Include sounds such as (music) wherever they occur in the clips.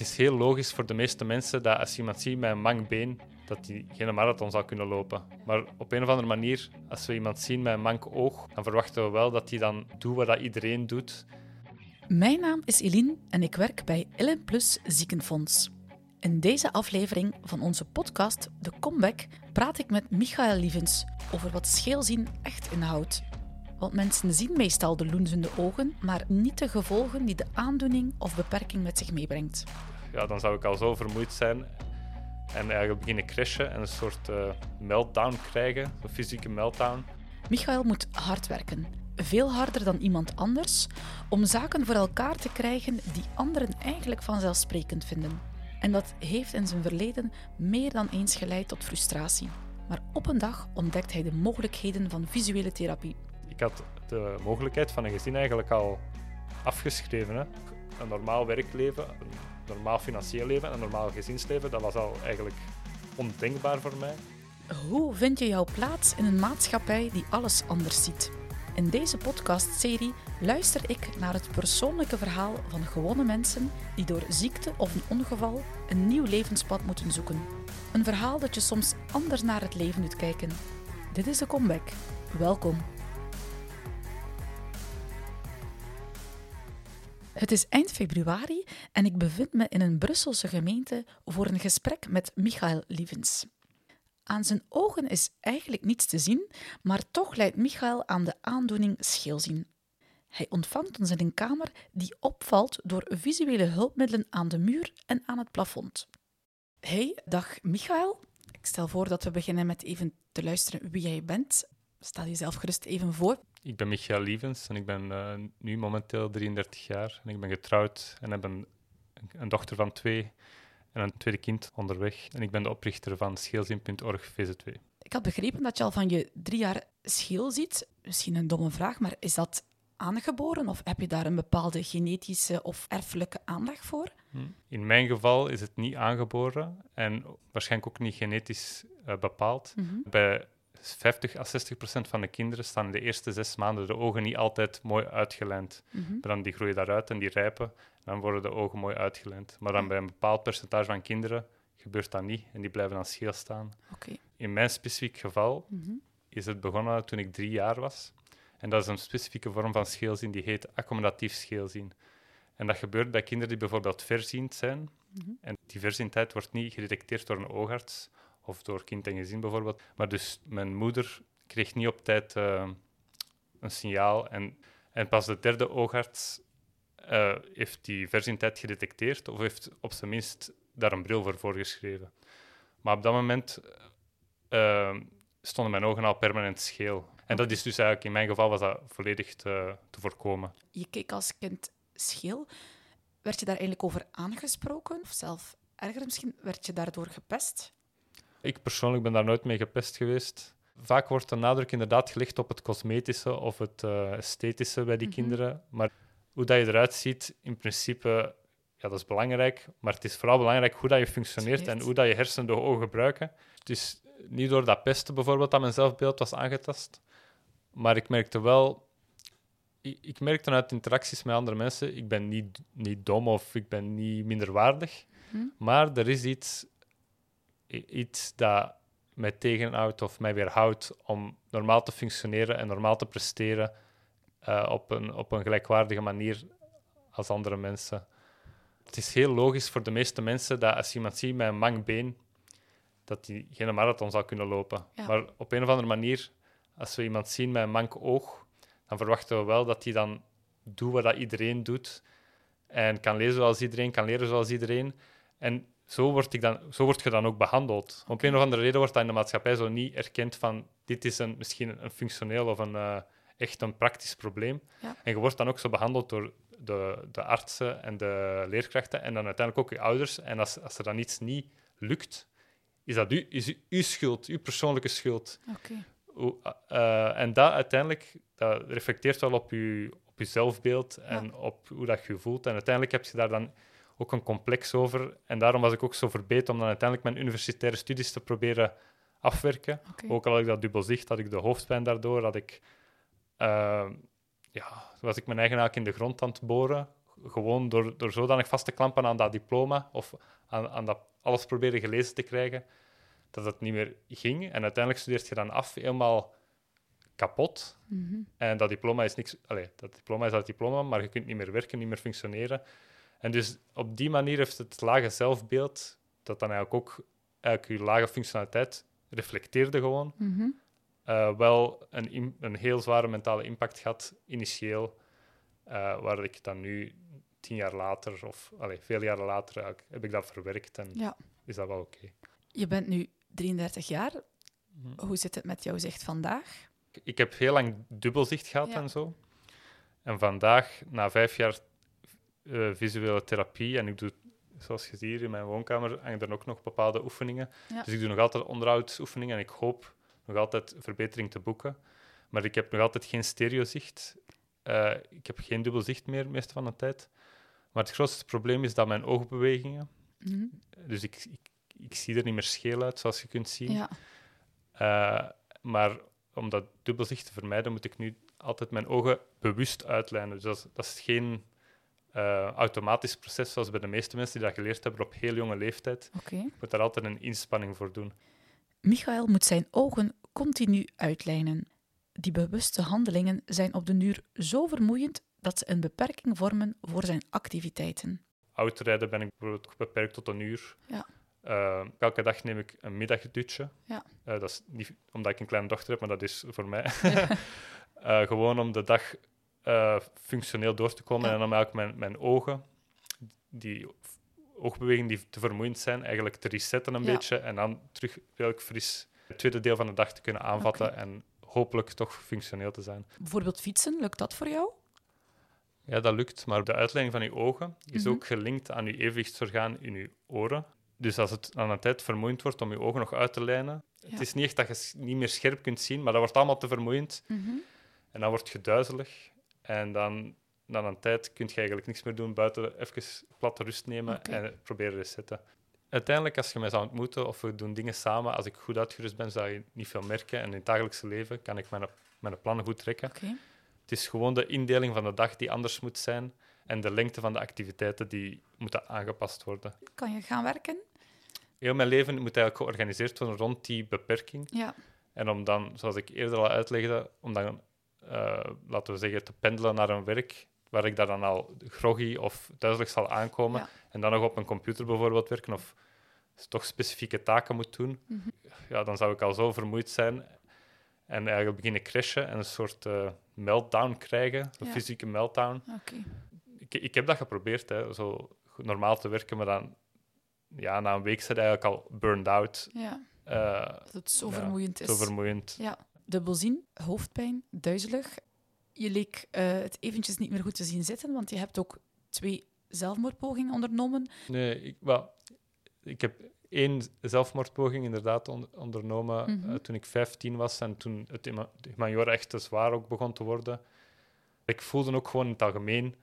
Het is heel logisch voor de meeste mensen dat als iemand ziet met een mang been, dat hij geen marathon zal kunnen lopen. Maar op een of andere manier, als we iemand zien met een mank oog, dan verwachten we wel dat hij dan doet wat dat iedereen doet. Mijn naam is Eline en ik werk bij Ellen Plus Ziekenfonds. In deze aflevering van onze podcast De Comeback praat ik met Michael Lievens over wat scheelzien echt inhoudt. Want mensen zien meestal de loenzende ogen, maar niet de gevolgen die de aandoening of beperking met zich meebrengt. Ja, dan zou ik al zo vermoeid zijn en eigenlijk beginnen crashen en een soort uh, meltdown krijgen, een fysieke meltdown. Michael moet hard werken, veel harder dan iemand anders, om zaken voor elkaar te krijgen die anderen eigenlijk vanzelfsprekend vinden. En dat heeft in zijn verleden meer dan eens geleid tot frustratie. Maar op een dag ontdekt hij de mogelijkheden van visuele therapie. Ik had de mogelijkheid van een gezin eigenlijk al afgeschreven. Hè. Een normaal werkleven, normaal financieel leven en een normaal gezinsleven, dat was al eigenlijk ondenkbaar voor mij. Hoe vind je jouw plaats in een maatschappij die alles anders ziet? In deze podcastserie luister ik naar het persoonlijke verhaal van gewone mensen die door ziekte of een ongeval een nieuw levenspad moeten zoeken. Een verhaal dat je soms anders naar het leven doet kijken. Dit is de comeback. Welkom. Het is eind februari en ik bevind me in een Brusselse gemeente voor een gesprek met Michael Lievens. Aan zijn ogen is eigenlijk niets te zien, maar toch leidt Michael aan de aandoening scheelzien. Hij ontvangt ons in een kamer die opvalt door visuele hulpmiddelen aan de muur en aan het plafond. Hey, dag Michael. Ik stel voor dat we beginnen met even te luisteren wie jij bent. Stel jezelf gerust even voor. Ik ben Michael Lievens en ik ben uh, nu momenteel 33 jaar. En ik ben getrouwd en heb een, een, dochter van twee en een tweede kind onderweg. En ik ben de oprichter van scheelzin.org VZ2. Ik had begrepen dat je al van je drie jaar scheel ziet. Misschien een domme vraag, maar is dat aangeboren of heb je daar een bepaalde genetische of erfelijke aanleg voor? Hm. In mijn geval is het niet aangeboren en waarschijnlijk ook niet genetisch uh, bepaald. Mm -hmm. Bij 50 à 60 procent van de kinderen staan in de eerste zes maanden de ogen niet altijd mooi uitgelijnd. Mm Dan die groeien daaruit en die rijpen, dan worden de ogen mooi uitgelijnd. Maar dan bij een bepaald percentage van kinderen gebeurt dat niet en die blijven dan scheel staan. Okay. In mijn specifiek geval mhm. is het begonnen toen ik drie jaar was. En dat is een specifieke vorm van scheelzien die heet accommodatief scheelzien. En dat gebeurt bij kinderen die bijvoorbeeld verziend zijn. Mhm. En die verziendheid wordt niet gedetecteerd door een oogarts of door kind en gezin bijvoorbeeld. Maar dus mijn moeder kreeg niet op tijd uh, een signaal. En, en pas de derde oogarts uh, heeft die verziendheid gedetecteerd, of heeft op zijn minst daar een bril voor voorgeschreven. Maar op dat moment uh, stonden mijn ogen al permanent scheel. En dat is dus eigenlijk, in mijn geval was dat volledig te, te voorkomen. Je keek als kind scheel. Werd je daar eigenlijk over aangesproken? Of zelf erger misschien, werd je daardoor gepest? Ik persoonlijk ben daar nooit mee gepest geweest. Vaak wordt de nadruk inderdaad gelegd op het cosmetische of het uh, esthetische bij die mhm. kinderen. Maar hoe dat je eruit ziet, in principe, ja, dat is belangrijk. Maar het is vooral belangrijk hoe dat je functioneert en hoe dat je hersenen de ogen gebruiken. Het is niet door dat pesten bijvoorbeeld dat mijn zelfbeeld was aangetast. Maar ik merkte wel ik, ik, merkte uit interacties met andere mensen, ik ben niet, niet dom of ik ben niet minderwaardig, hm. maar er is iets iets dat mij tegenhoudt of mij weerhoudt om normaal te functioneren en normaal te presteren uh, op, een, op een gelijkwaardige manier als andere mensen. Het is heel logisch voor de meeste mensen dat als iemand ziet met een mang been, dat hij geen marathon zou kunnen lopen. Maar op een of andere manier, als we iemand zien met een mank oog, dan verwachten we wel dat hij dan doet wat dat iedereen doet en kan lezen zoals iedereen, kan leren zoals iedereen. En zo word, ik dan, zo word je dan ook behandeld. Op een of andere reden wordt dat in de maatschappij zo niet erkend van dit is een, misschien een functioneel of een, uh, echt een praktisch probleem. Ja. En je wordt dan ook zo behandeld door de, de artsen en de leerkrachten en dan uiteindelijk ook je ouders. En als, als er dan iets niet lukt, is dat u, is uw schuld, uw persoonlijke schuld. Okay. Uh, en dat uiteindelijk dat reflecteert wel op je, op je zelfbeeld en ja. op hoe dat je voelt. En uiteindelijk heb je daar dan ook een complex over. En daarom was ik ook zo verbeterd om dan uiteindelijk mijn universitaire studies te proberen afwerken. Ook al had ik dat dubbelzicht, had ik de hoofdpijn daardoor, had ik, uh, ja, was ik mijn eigen haak in de grond aan het boren. gewoon door, door zodanig vast te klampen aan dat diploma of aan, aan dat alles proberen gelezen te krijgen, dat het niet meer ging. En uiteindelijk studeert je dan af helemaal kapot. Mhm. En dat diploma is niks. Allee, dat diploma is dat diploma, maar je kunt niet meer werken, niet meer functioneren. En dus op die manier heeft het lage zelfbeeld, dat dan eigenlijk ook eigenlijk je lage functionaliteit reflecteerde gewoon, Mhm. eh, wel een, een heel zware mentale impact gehad, initieel, eh, waar ik dan nu tien jaar later, of allee, veel jaren later, heb ik dat verwerkt en Ja. is dat wel oké. Je bent nu 33 jaar. Mhm. Hoe zit het met jouw zicht vandaag? Ik heb heel lang dubbelzicht gehad Ja. en zo. En vandaag, na vijf jaar eh, visuele therapie, en ik doe, zoals je ziet hier in mijn woonkamer, hangen er ook nog bepaalde oefeningen. Ja. Dus ik doe nog altijd onderhoudsoefeningen en ik hoop nog altijd verbetering te boeken. Maar ik heb nog altijd geen stereozicht. Eh, ik heb geen dubbelzicht meer, de meeste van de tijd. Maar het grootste probleem is dat mijn oogbewegingen... Mhm. Dus ik, ik, ik zie er niet meer scheel uit, zoals je kunt zien. Ja. Eh, maar om dat dubbelzicht te vermijden, moet ik nu altijd mijn ogen bewust uitlijnen. Dus dat is, dat is geen eh, automatisch proces zoals bij de meeste mensen die dat geleerd hebben op heel jonge leeftijd. Oké. Je moet daar altijd een inspanning voor doen. Michael moet zijn ogen continu uitlijnen. Die bewuste handelingen zijn op den duur zo vermoeiend dat ze een beperking vormen voor zijn activiteiten. Autorijden ben ik bijvoorbeeld beperkt tot een uur. Ja. Eh, elke dag neem ik een middagdutje. Ja. Eh, dat is niet omdat ik een kleine dochter heb, maar dat is voor mij. (laughs) Gewoon om de dag eh, functioneel door te komen Ja. en dan eigenlijk mijn, mijn ogen, die oogbewegingen die te vermoeiend zijn, eigenlijk te resetten een Ja. beetje en dan terug redelijk fris het tweede deel van de dag te kunnen aanvatten en hopelijk toch functioneel te zijn. Bijvoorbeeld fietsen, lukt dat voor jou? Ja, dat lukt, maar de uitleiding van je ogen is Mhm. ook gelinkt aan je evenwichtsorgaan in je oren. Dus als het aan een tijd vermoeiend wordt om je ogen nog uit te lijnen, Ja. het is niet echt dat je niet meer scherp kunt zien, maar dat wordt allemaal te vermoeiend en dan wordt je duizelig. En dan, na een tijd kun je eigenlijk niks meer doen buiten even platte rust nemen en proberen resetten. Uiteindelijk, als je mij zou ontmoeten of we doen dingen samen, als ik goed uitgerust ben, zou je niet veel merken. En in het dagelijkse leven kan ik mijn, mijn plannen goed trekken. Het is gewoon de indeling van de dag die anders moet zijn en de lengte van de activiteiten die moeten aangepast worden. Kan je gaan werken? Heel mijn leven moet eigenlijk georganiseerd worden rond die beperking. Ja. En om dan, zoals ik eerder al uitlegde, om dan, eh, laten we zeggen, te pendelen naar een werk waar ik daar dan al groggy of duizelig zal aankomen Ja. en dan nog op een computer bijvoorbeeld werken of toch specifieke taken moet doen, Mhm. ja, dan zou ik al zo vermoeid zijn en eigenlijk beginnen crashen en een soort eh, meltdown krijgen, een Ja. fysieke meltdown. Ik, ik heb dat geprobeerd, hè, zo normaal te werken, maar dan ja, na een week zit eigenlijk al burned out. Ja, eh, dat het zo Ja, vermoeiend is. zo vermoeiend. Ja, dubbelzien, hoofdpijn, duizelig. Je leek eh, het eventjes niet meer goed te zien zitten, want je hebt ook twee zelfmoordpogingen ondernomen. Nee, ik, wel, ik heb één zelfmoordpoging inderdaad on- ondernomen Mhm. eh, toen ik 15 was en toen het humaniora echt te zwaar ook begon te worden. Ik voelde ook gewoon in het algemeen,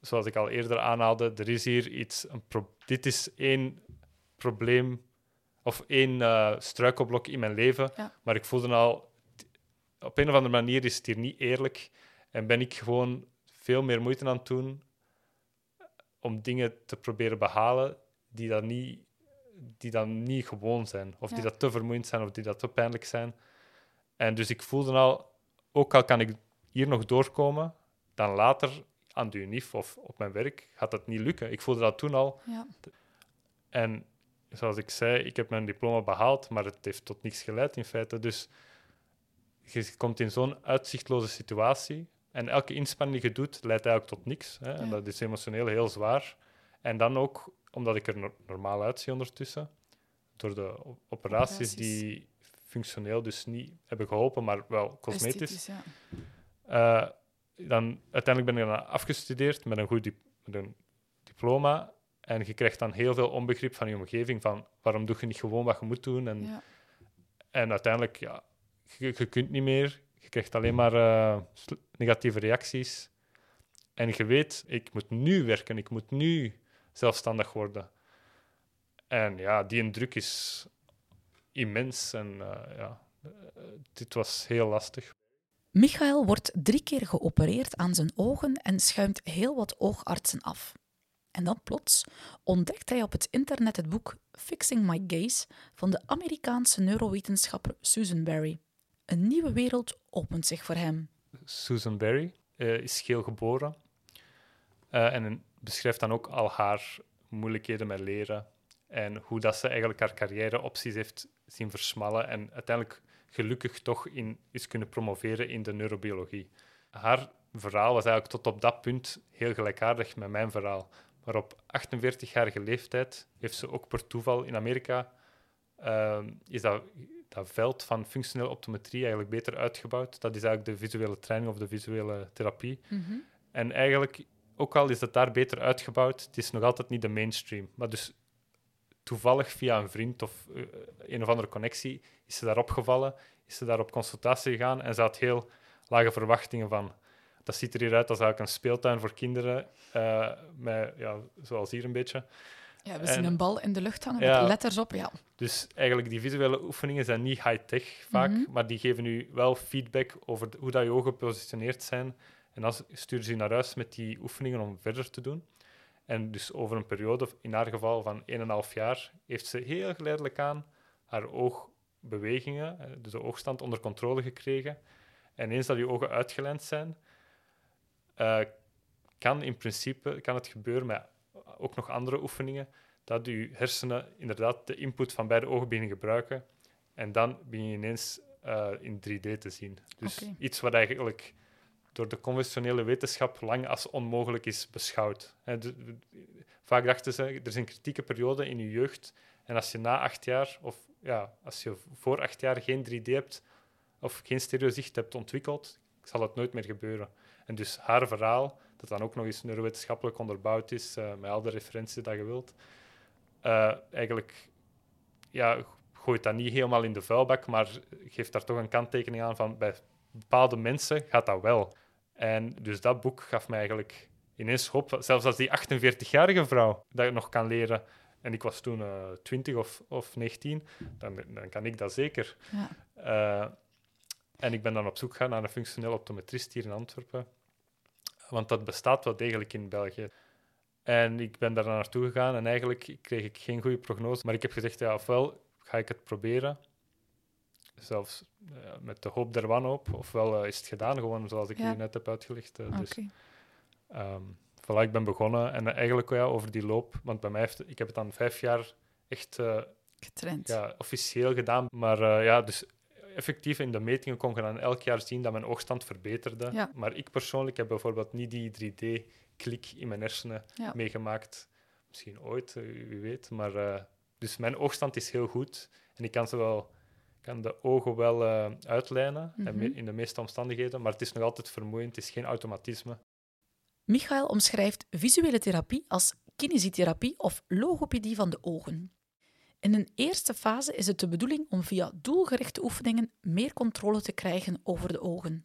zoals ik al eerder aanhaalde, er is hier iets, een dit is één probleem of één eh, struikelblok in mijn leven, Ja. maar ik voelde al, op een of andere manier is het hier niet eerlijk en ben ik gewoon veel meer moeite aan het doen om dingen te proberen behalen die dan niet, die dan niet gewoon zijn. Of die dat te vermoeiend zijn, of die dat te pijnlijk zijn. En dus ik voelde al, ook al kan ik hier nog doorkomen, dan later aan de UNIF of op mijn werk gaat dat niet lukken. Ik voelde dat toen al. Ja. En zoals ik zei, ik heb mijn diploma behaald, maar het heeft tot niks geleid in feite. Dus je komt in zo'n uitzichtloze situatie. En elke inspanning die je doet, leidt eigenlijk tot niks. Hè? En dat is emotioneel heel zwaar. En dan ook, omdat ik er no- normaal uitzie ondertussen, door de operaties, Operaties. die functioneel dus niet hebben geholpen, maar wel cosmetisch. Ja. Eh, dan, uiteindelijk ben ik dan afgestudeerd met een goed dip- met een diploma. En je krijgt dan heel veel onbegrip van je omgeving. Van waarom doe je niet gewoon wat je moet doen? En, Ja. en uiteindelijk, ja, je, kunt niet meer. Je krijgt alleen maar eh, negatieve reacties. En je weet, ik moet nu werken. Ik moet nu zelfstandig worden. En ja, die druk is immens. En eh, ja, eh, dit was heel lastig. Michael wordt drie keer geopereerd aan zijn ogen en schuimt heel wat oogartsen af. En dan plots ontdekt hij op het internet het boek Fixing My Gaze van de Amerikaanse neurowetenschapper Susan Berry. Een nieuwe wereld opent zich voor hem. Susan Berry uh, is geel geboren uh, en beschrijft dan ook al haar moeilijkheden met leren en hoe dat ze eigenlijk haar carrièreopties heeft zien versmallen en uiteindelijk gelukkig toch in, is kunnen promoveren in de neurobiologie. Haar verhaal was eigenlijk tot op dat punt heel gelijkaardig met mijn verhaal. Maar op 48-jarige leeftijd heeft ze ook per toeval in Amerika uh, is dat, dat veld van functionele optometrie eigenlijk beter uitgebouwd. Dat is eigenlijk de visuele training of de visuele therapie. Mhm. En eigenlijk, ook al is het daar beter uitgebouwd, het is nog altijd niet de mainstream. Maar dus toevallig via een vriend of uh, een of andere connectie is ze daar opgevallen, is ze daar op consultatie gegaan en ze had heel lage verwachtingen van. Dat ziet er hier uit als eigenlijk een speeltuin voor kinderen, uh, met, ja, zoals hier een beetje. Ja, we zien En- een bal in de lucht hangen Ja. met letters op. Ja. Dus eigenlijk, die visuele oefeningen zijn niet high-tech vaak, Mhm. maar die geven u wel feedback over hoe dat je ogen gepositioneerd zijn. En dan sturen ze je naar huis met die oefeningen om verder te doen. En dus over een periode, in haar geval van 1,5 jaar, heeft ze heel geleidelijk aan haar oogbewegingen, eh, dus de oogstand, onder controle gekregen. En eens dat je ogen uitgelijnd zijn, eh, kan in principe kan het gebeuren met ook nog andere oefeningen, dat je hersenen inderdaad de input van beide ogen beginnen gebruiken. En dan begin je ineens eh, in 3D te zien. Dus iets wat eigenlijk door de conventionele wetenschap lang als onmogelijk is beschouwd. De- vaak dachten ze, er is een kritieke periode in je jeugd. En als je na acht jaar, of ja, als je voor acht jaar geen 3D hebt, of geen stereozicht hebt ontwikkeld, zal het nooit meer gebeuren. En dus haar verhaal, dat dan ook nog eens neurowetenschappelijk onderbouwd is, eh, met al de referenties dat je wilt, eh, eigenlijk ja, gooit dat niet helemaal in de vuilbak, maar geeft daar toch een kanttekening aan van bij bepaalde mensen gaat dat wel. En dus dat boek gaf mij eigenlijk ineens hoop, zelfs als die 48-jarige vrouw dat nog kan leren, en ik was toen eh 20 of, of 19, dan, dan kan ik dat zeker. Ja. Eh, en ik ben dan op zoek gegaan naar een functioneel optometrist hier in Antwerpen. Want dat bestaat wel degelijk in België. En ik ben daar naartoe gegaan en eigenlijk kreeg ik geen goede prognose. Maar ik heb gezegd, ja, ofwel ga ik het proberen, zelfs eh, met de hoop der wanhoop, ofwel eh, is het gedaan, gewoon zoals ik Ja. u net heb uitgelegd. Oké. dus, ehm, voilà, ik ben begonnen en eigenlijk ja, over die loop, want bij mij heeft, ik heb het dan vijf jaar echt Getraind. ja, officieel gedaan. Maar ja, dus effectief in de metingen kon je dan elk jaar zien dat mijn oogstand verbeterde. Ja. Maar ik persoonlijk heb bijvoorbeeld niet die 3D-klik in mijn hersenen Ja. meegemaakt. Misschien ooit, eh, wie weet. Maar eh, dus mijn oogstand is heel goed. En ik kan, ze wel, kan de ogen wel eh, uitlijnen Mhm. in de meeste omstandigheden. Maar het is nog altijd vermoeiend. Het is geen automatisme. Michael omschrijft visuele therapie als kinesietherapie of logopedie van de ogen. In een eerste fase is het de bedoeling om via doelgerichte oefeningen meer controle te krijgen over de ogen.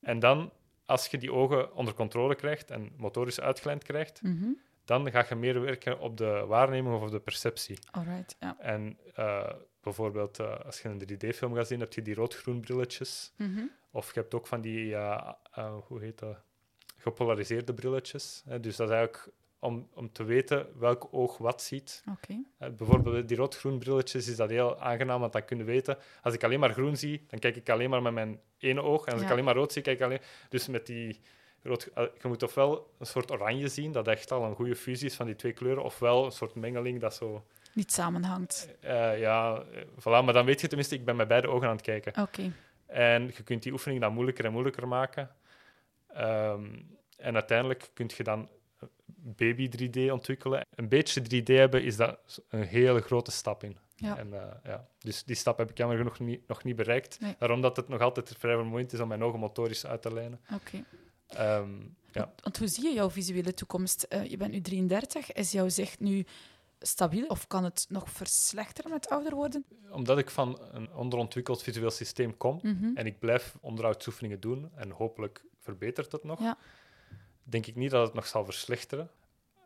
En dan, als je die ogen onder controle krijgt en motorisch uitgelijnd krijgt, Mhm. dan ga je meer werken op de waarneming of op de perceptie. Alright, ja. En eh, bijvoorbeeld, eh, als je een 3D-film gaat zien, heb je die rood-groen brilletjes. Mhm. Of je hebt ook van die, eh, hoe heet dat, gepolariseerde brilletjes. Dus dat is eigenlijk om, om te weten welk oog wat ziet. Eh, bijvoorbeeld die rood-groen brilletjes is dat heel aangenaam, want dan kun je weten, als ik alleen maar groen zie, dan kijk ik alleen maar met mijn ene oog. En als Ja. ik alleen maar rood zie, kijk ik alleen... Dus met die rood... eh, Je moet ofwel een soort oranje zien, dat echt al een goede fusie is van die twee kleuren, ofwel een soort mengeling dat zo... Niet samenhangt. eh, ja, voilà, maar dan weet je tenminste, ik ben met beide ogen aan het kijken. Oké. En je kunt die oefening dan moeilijker en moeilijker maken. Ehm, en uiteindelijk kun je dan baby 3D ontwikkelen. Een beetje 3D hebben is dat een hele grote stap in. Ja. En, eh, ja. Dus die stap heb ik jammer genoeg niet, nog niet bereikt. Nee. Daarom dat het nog altijd vrij vermoeiend is om mijn ogen motorisch uit te lijnen. Oké. Ehm, ja. Want hoe zie je jouw visuele toekomst? Eh, je bent nu 33. Is jouw zicht nu stabiel of kan het nog verslechteren met ouder worden? Omdat ik van een onderontwikkeld visueel systeem kom Mhm. en ik blijf onderhoudsoefeningen doen en hopelijk verbetert het nog, Ja. Denk ik niet dat het nog zal verslechteren.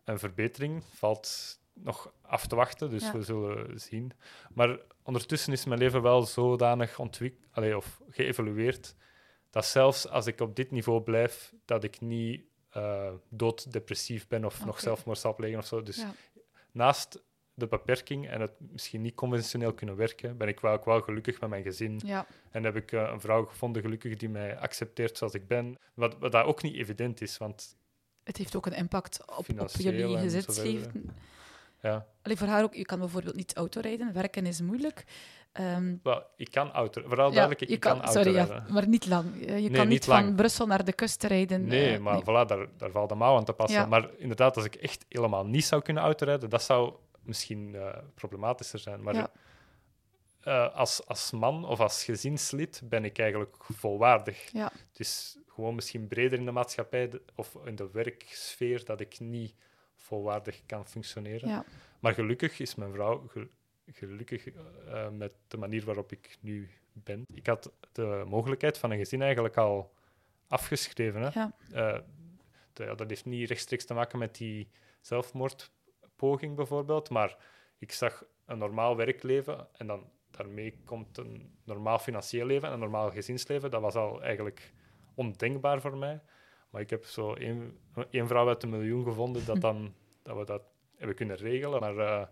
Een verbetering valt nog af te wachten, dus Ja. we zullen zien. Maar ondertussen is mijn leven wel zodanig ontwikkeld of geëvolueerd dat zelfs als ik op dit niveau blijf, dat ik niet uh, dooddepressief ben of nog zelfmoord zal plegen of zo. Dus naast de beperking en het misschien niet conventioneel kunnen werken, ben ik wel, ook wel gelukkig met mijn gezin. Ja. En heb ik uh, een vrouw gevonden, gelukkig, die mij accepteert zoals ik ben. Wat, wat dat ook niet evident is, want... Het heeft ook een impact op, op jullie gezinsleven. Ja. Allee, voor haar ook, je kan bijvoorbeeld niet autorijden. Werken is moeilijk. Um, ik kan auto... Vooral duidelijk, ik kan, kan sorry, ja, maar niet lang. Je kan niet, van Brussel naar de kust rijden. Nee, uh, maar nee. Voilà, daar, daar valt de mouw aan te passen. Maar inderdaad, als ik echt helemaal niet zou kunnen autorijden, dat zou misschien uh, problematischer zijn. Maar uh, als, als man of als gezinslid ben ik eigenlijk volwaardig. Ja. Het is gewoon misschien breder in de maatschappij of in de werksfeer dat ik niet volwaardig kan functioneren. Ja. Maar gelukkig is mijn vrouw gelukkig uh, met de manier waarop ik nu ben. Ik had de mogelijkheid van een gezin eigenlijk al afgeschreven. Hè? Ja. Uh, de, dat heeft niet rechtstreeks te maken met die zelfmoordpoging bijvoorbeeld, maar ik zag een normaal werkleven en dan daarmee komt een normaal financieel leven en een normaal gezinsleven. Dat was al eigenlijk ondenkbaar voor mij. Maar ik heb zo één, één vrouw uit een miljoen gevonden dat, dan, (laughs) dat we dat hebben kunnen regelen. Maar uh,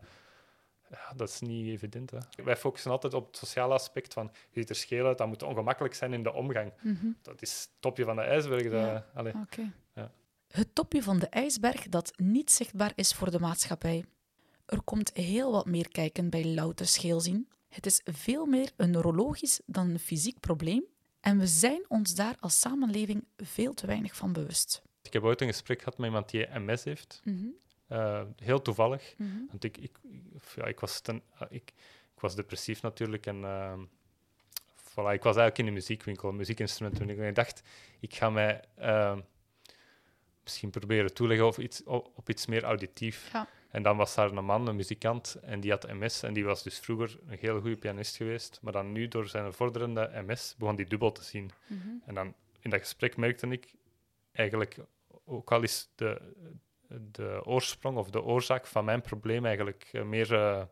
ja, dat is niet evident. Hè. Wij focussen altijd op het sociale aspect van je ziet er scheel uit, dat moet ongemakkelijk zijn in de omgang. Mm -hmm. Dat is het topje van de ijsberg. Dat, ja. okay. Het topje van de ijsberg dat niet zichtbaar is voor de maatschappij. Er komt heel wat meer kijken bij louter scheelzien. Het is veel meer een neurologisch dan een fysiek probleem en we zijn ons daar als samenleving veel te weinig van bewust. Ik heb ooit een gesprek gehad met iemand die MS heeft. Mm -hmm. uh, heel toevallig. Mm -hmm. Want ik, ik, ja, ik, was ten, uh, ik, ik, was depressief natuurlijk. En uh, voilà, ik was eigenlijk in de muziekwinkel, muziekinstrumenten. En ik dacht, ik ga mij misschien proberen toeleggen of iets, op, op iets meer auditief. Ja. En dan was daar een man, een muzikant, en die had MS. En die was dus vroeger een heel goede pianist geweest. Maar dan nu, door zijn vorderende MS, begon die dubbel te zien. Mm -hmm. En dan in dat gesprek merkte ik eigenlijk, ook al is de, de oorsprong of de oorzaak van mijn probleem eigenlijk meer uh,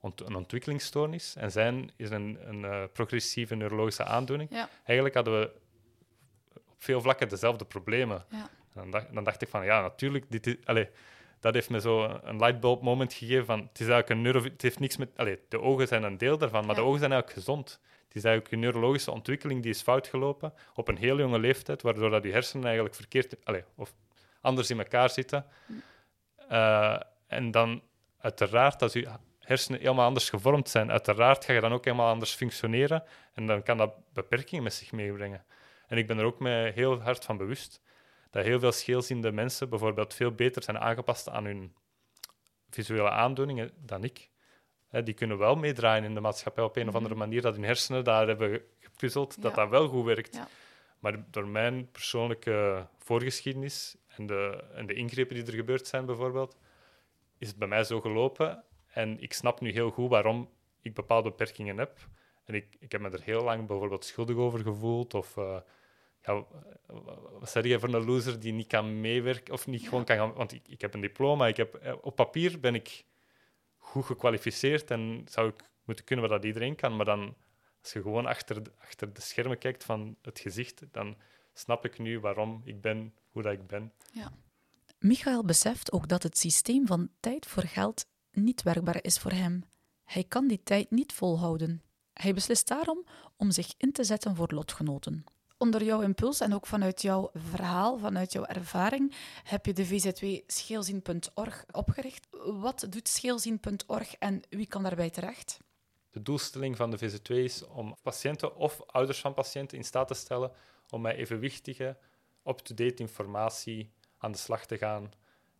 ont een ontwikkelingsstoornis. En zijn is een, een uh, progressieve neurologische aandoening. Ja. Eigenlijk hadden we op veel vlakken dezelfde problemen. Ja. Dan, dacht, dan dacht ik van, ja, natuurlijk, dit is... Allez, dat heeft me zo een lightbulb moment gegeven van, het is eigenlijk een neuro... Het heeft niks met... Allez, de ogen zijn een deel daarvan, maar Ja. de ogen zijn eigenlijk gezond. Het is eigenlijk een neurologische ontwikkeling die is fout gelopen op een heel jonge leeftijd, waardoor dat je hersenen eigenlijk verkeerd... Allez, of anders in elkaar zitten. Uh, en dan uiteraard, als je hersenen helemaal anders gevormd zijn, uiteraard ga je dan ook helemaal anders functioneren. En dan kan dat beperkingen met zich meebrengen. En ik ben er ook mee heel hard van bewust dat heel veel scheelziende mensen bijvoorbeeld veel beter zijn aangepast aan hun visuele aandoeningen dan ik. He, die kunnen wel meedraaien in de maatschappij op een of andere manier, dat hun hersenen daar hebben gepuzzeld, dat dat wel goed werkt. Ja. Maar door mijn persoonlijke voorgeschiedenis en de, en de ingrepen die er gebeurd zijn, bijvoorbeeld, is het bij mij zo gelopen. En ik snap nu heel goed waarom ik bepaalde beperkingen heb. En ik, ik heb me er heel lang bijvoorbeeld schuldig over gevoeld. Of uh, ja, wat zeg je voor een loser die niet kan meewerken of niet Ja. gewoon kan gaan. Want ik, ik heb een diploma. Ik heb, eh, op papier ben ik goed gekwalificeerd en zou ik moeten kunnen wat dat iedereen kan. Maar dan, als je gewoon achter achter de schermen kijkt van het gezicht, dan snap ik nu waarom ik ben hoe dat ik ben. Michael beseft ook dat het systeem van tijd voor geld niet werkbaar is voor hem. Hij kan die tijd niet volhouden. Hij beslist daarom om zich in te zetten voor lotgenoten. Onder jouw impuls en ook vanuit jouw verhaal, vanuit jouw ervaring, heb je de VZW Scheelzien.org opgericht. Wat doet Scheelzien.org en wie kan daarbij terecht? De doelstelling van de VZ2 is om patiënten of ouders van patiënten in staat te stellen om met evenwichtige, up-to-date informatie aan de slag te gaan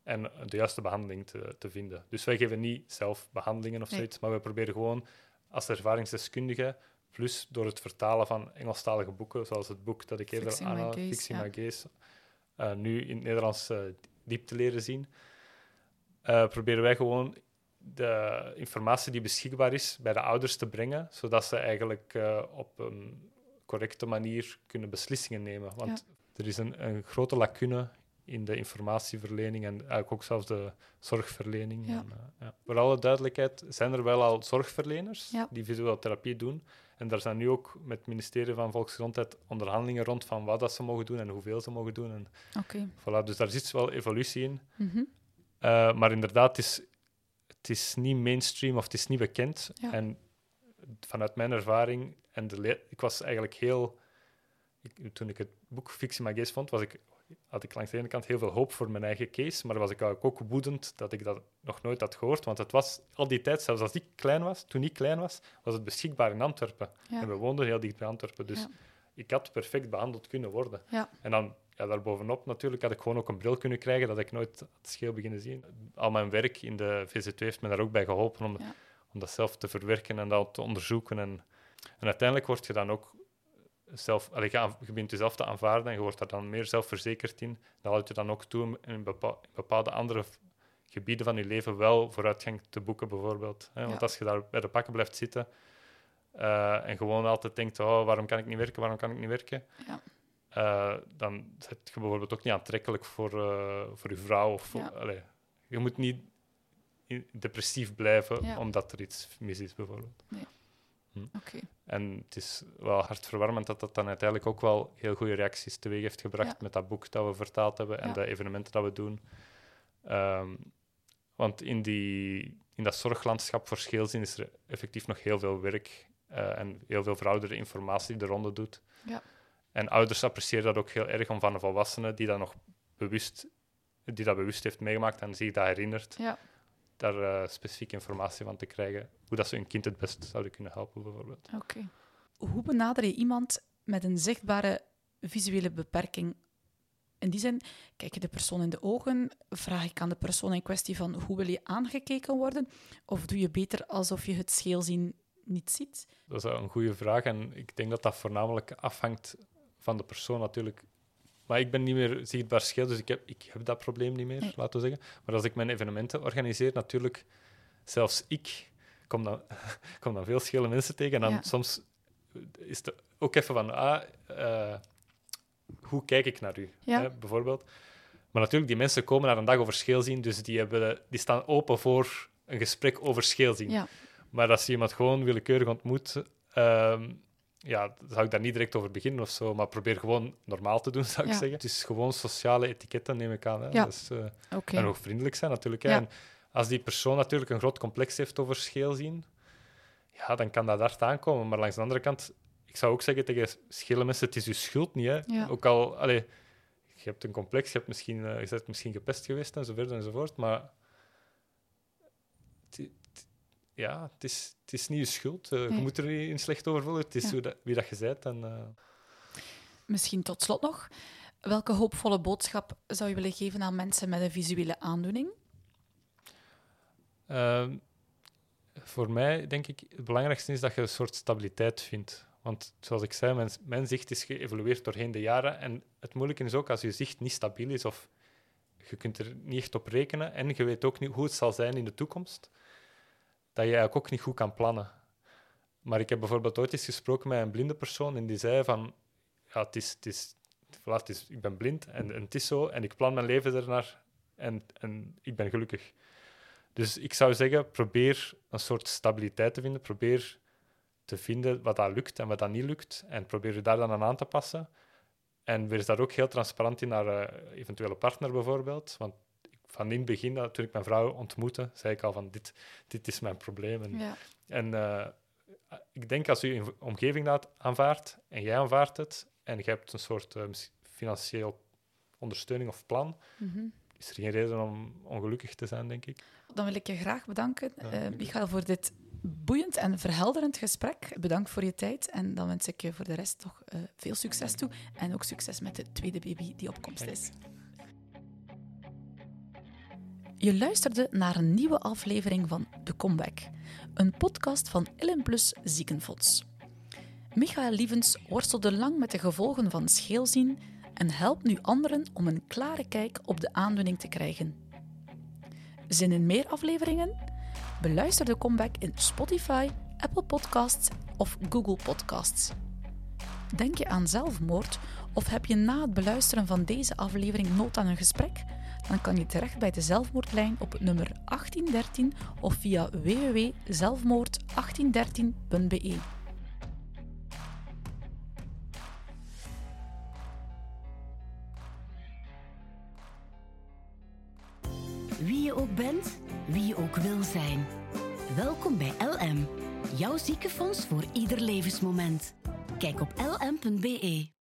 en de juiste behandeling te, te vinden. Dus wij geven niet zelf behandelingen of Nee. zoiets, maar we proberen gewoon als ervaringsdeskundige, plus door het vertalen van Engelstalige boeken, zoals het boek dat ik eerder Fixing My aanhaalde, Gaze, ja. Eh, nu in het Nederlands eh, diep te leren zien, eh, proberen wij gewoon de informatie die beschikbaar is bij de ouders te brengen, zodat ze eigenlijk op een correcte manier kunnen beslissingen nemen. Want er is een, een grote lacune in de informatieverlening en eigenlijk ook zelfs de zorgverlening. Ja. En, ja. Voor alle duidelijkheid zijn er wel al zorgverleners die visuele therapie doen. En daar zijn nu ook met het ministerie van Volksgezondheid onderhandelingen rond van wat dat ze mogen doen en hoeveel ze mogen doen. En voilà, dus daar zit wel evolutie in. Mhm. Uh, maar inderdaad, het is, het is niet mainstream of het is niet bekend. Ja. En vanuit mijn ervaring, en de ik was eigenlijk heel. Ik, toen ik het boek Fictie My Gaze vond, was ik, had ik langs de ene kant heel veel hoop voor mijn eigen case, maar was ik ook woedend dat ik dat nog nooit had gehoord. Want het was al die tijd, zelfs als ik klein was, toen ik klein was, was het beschikbaar in Antwerpen. Ja. En we woonden heel dicht bij Antwerpen. Dus Ja. ik had perfect behandeld kunnen worden. Ja. En dan ja, daarbovenop natuurlijk had ik gewoon ook een bril kunnen krijgen dat ik nooit had scheel beginnen zien. Al mijn werk in de VZ2 heeft me daar ook bij geholpen om, om dat zelf te verwerken en dat te onderzoeken. En, en uiteindelijk word je dan ook zelf, allee, je, je begint jezelf te aanvaarden en je wordt daar dan meer zelfverzekerd in. Dat houdt je dan ook toe om in bepa- in bepaalde andere gebieden van je leven wel vooruitgang te boeken, bijvoorbeeld. Hè? Want Ja. als je daar bij de pakken blijft zitten eh, en gewoon altijd denkt, oh, waarom kan ik niet werken, waarom kan ik niet werken? Ja. eh, dan zit je bijvoorbeeld ook niet aantrekkelijk voor, eh, voor je vrouw. Of voor- Ja. allee, je moet niet depressief blijven omdat er iets mis is, bijvoorbeeld. Oké. En het is wel hartverwarmend dat dat dan uiteindelijk ook wel heel goede reacties teweeg heeft gebracht Ja. met dat boek dat we vertaald hebben en Ja. de evenementen dat we doen. Ehm, want in, die, in dat zorglandschap voor scheelzin is er effectief nog heel veel werk eh, en heel veel verouderde informatie die de ronde doet. Ja. En ouders appreciëren dat ook heel erg om van een volwassene die dat nog bewust, die dat bewust heeft meegemaakt en zich dat herinnert, Ja. Daar eh, specifieke informatie van te krijgen. Hoe dat ze hun kind het best zouden kunnen helpen, bijvoorbeeld. Oké. Hoe benader je iemand met een zichtbare visuele beperking? In die zin, kijk je de persoon in de ogen, vraag ik aan de persoon in kwestie van hoe wil je aangekeken worden? Of doe je beter alsof je het scheelzien niet ziet? Dat is een goede vraag en ik denk dat dat voornamelijk afhangt van de persoon natuurlijk. Maar ik ben niet meer zichtbaar scheel, dus ik heb, ik heb dat probleem niet meer, Nee. laten we zeggen. Maar als ik mijn evenementen organiseer, natuurlijk, zelfs ik kom dan, (laughs) kom dan veel schele mensen tegen. En dan Ja. soms is het ook even van, ah, eh, hoe kijk ik naar u, Ja. hè, bijvoorbeeld. Maar natuurlijk, die mensen komen naar een dag over scheelzien, dus die, hebben, die staan open voor een gesprek over scheelzien. Ja, Maar als je iemand gewoon willekeurig ontmoet, ehm, ja, zou ik daar niet direct over beginnen of zo. Maar probeer gewoon normaal te doen, (laughs) zou ik Ja. zeggen. Het is gewoon sociale etiketten, neem ik aan. Hè. Ja. Dus, oké. En ook vriendelijk zijn natuurlijk. Hè. En als die persoon natuurlijk een groot complex heeft over scheelzien, ja, dan kan dat hard aankomen. Maar langs de andere kant, ik zou ook zeggen tegen schele mensen, het is je schuld niet. Hè. Ook al, allee, je hebt een complex, je, hebt misschien, eh, je bent misschien gepest geweest en zo verder enzovoort, maar het, het- ja, het is, het is niet je schuld. Eh, Je moet er niet slecht over voelen. Het is Ja. dat, wie dat je bent. En, eh, Misschien tot slot nog. Welke hoopvolle boodschap zou je willen geven aan mensen met een visuele aandoening? Ehm, voor mij denk ik het belangrijkste is dat je een soort stabiliteit vindt. Want zoals ik zei, mijn, mijn zicht is geëvolueerd doorheen de jaren. En het moeilijke is ook als je zicht niet stabiel is of je kunt er niet echt op rekenen en je weet ook niet hoe het zal zijn in de toekomst, dat je eigenlijk ook niet goed kan plannen. Maar ik heb bijvoorbeeld ooit eens gesproken met een blinde persoon en die zei van, ja, het is, het is, voilà, is, ik ben blind en, en het is zo en ik plan mijn leven ernaar en, en ik ben gelukkig. Dus ik zou zeggen, probeer een soort stabiliteit te vinden. Probeer te vinden wat dat lukt en wat dat niet lukt. En probeer je daar dan aan aan te passen. En wees daar ook heel transparant in naar een eventuele partner bijvoorbeeld. Want van in het begin, dat- toen ik mijn vrouw ontmoette, zei ik al van dit, dit is mijn probleem. En, Ja, en eh, ik denk als je je omgeving dat aanvaardt en jij aanvaardt het en je hebt een soort eh, financieel ondersteuning of plan, mhm. is er geen reden om ongelukkig te zijn, denk ik. Dan wil ik je graag bedanken, Ja, eh, dank u. Michael, voor dit boeiend en verhelderend gesprek. Bedankt voor je tijd en dan wens ik je voor de rest toch veel succes toe. En ook succes met de tweede baby die op komst is. Je luisterde naar een nieuwe aflevering van De Comeback, een podcast van Illen Plus Ziekenfonds. Michael Lievens worstelde lang met de gevolgen van scheelzien en helpt nu anderen om een klare kijk op de aandoening te krijgen. Zin in meer afleveringen? Beluister de comeback in Spotify, Apple Podcasts of Google Podcasts. Denk je aan zelfmoord of heb je na het beluisteren van deze aflevering nood aan een gesprek? dan kan je terecht bij de zelfmoordlijn op het nummer 1813 of via www.zelfmoord1813.be. Wie je ook bent, wie je ook wil zijn. Welkom bij LM, jouw ziekenfonds voor ieder levensmoment. Kijk op lm.be.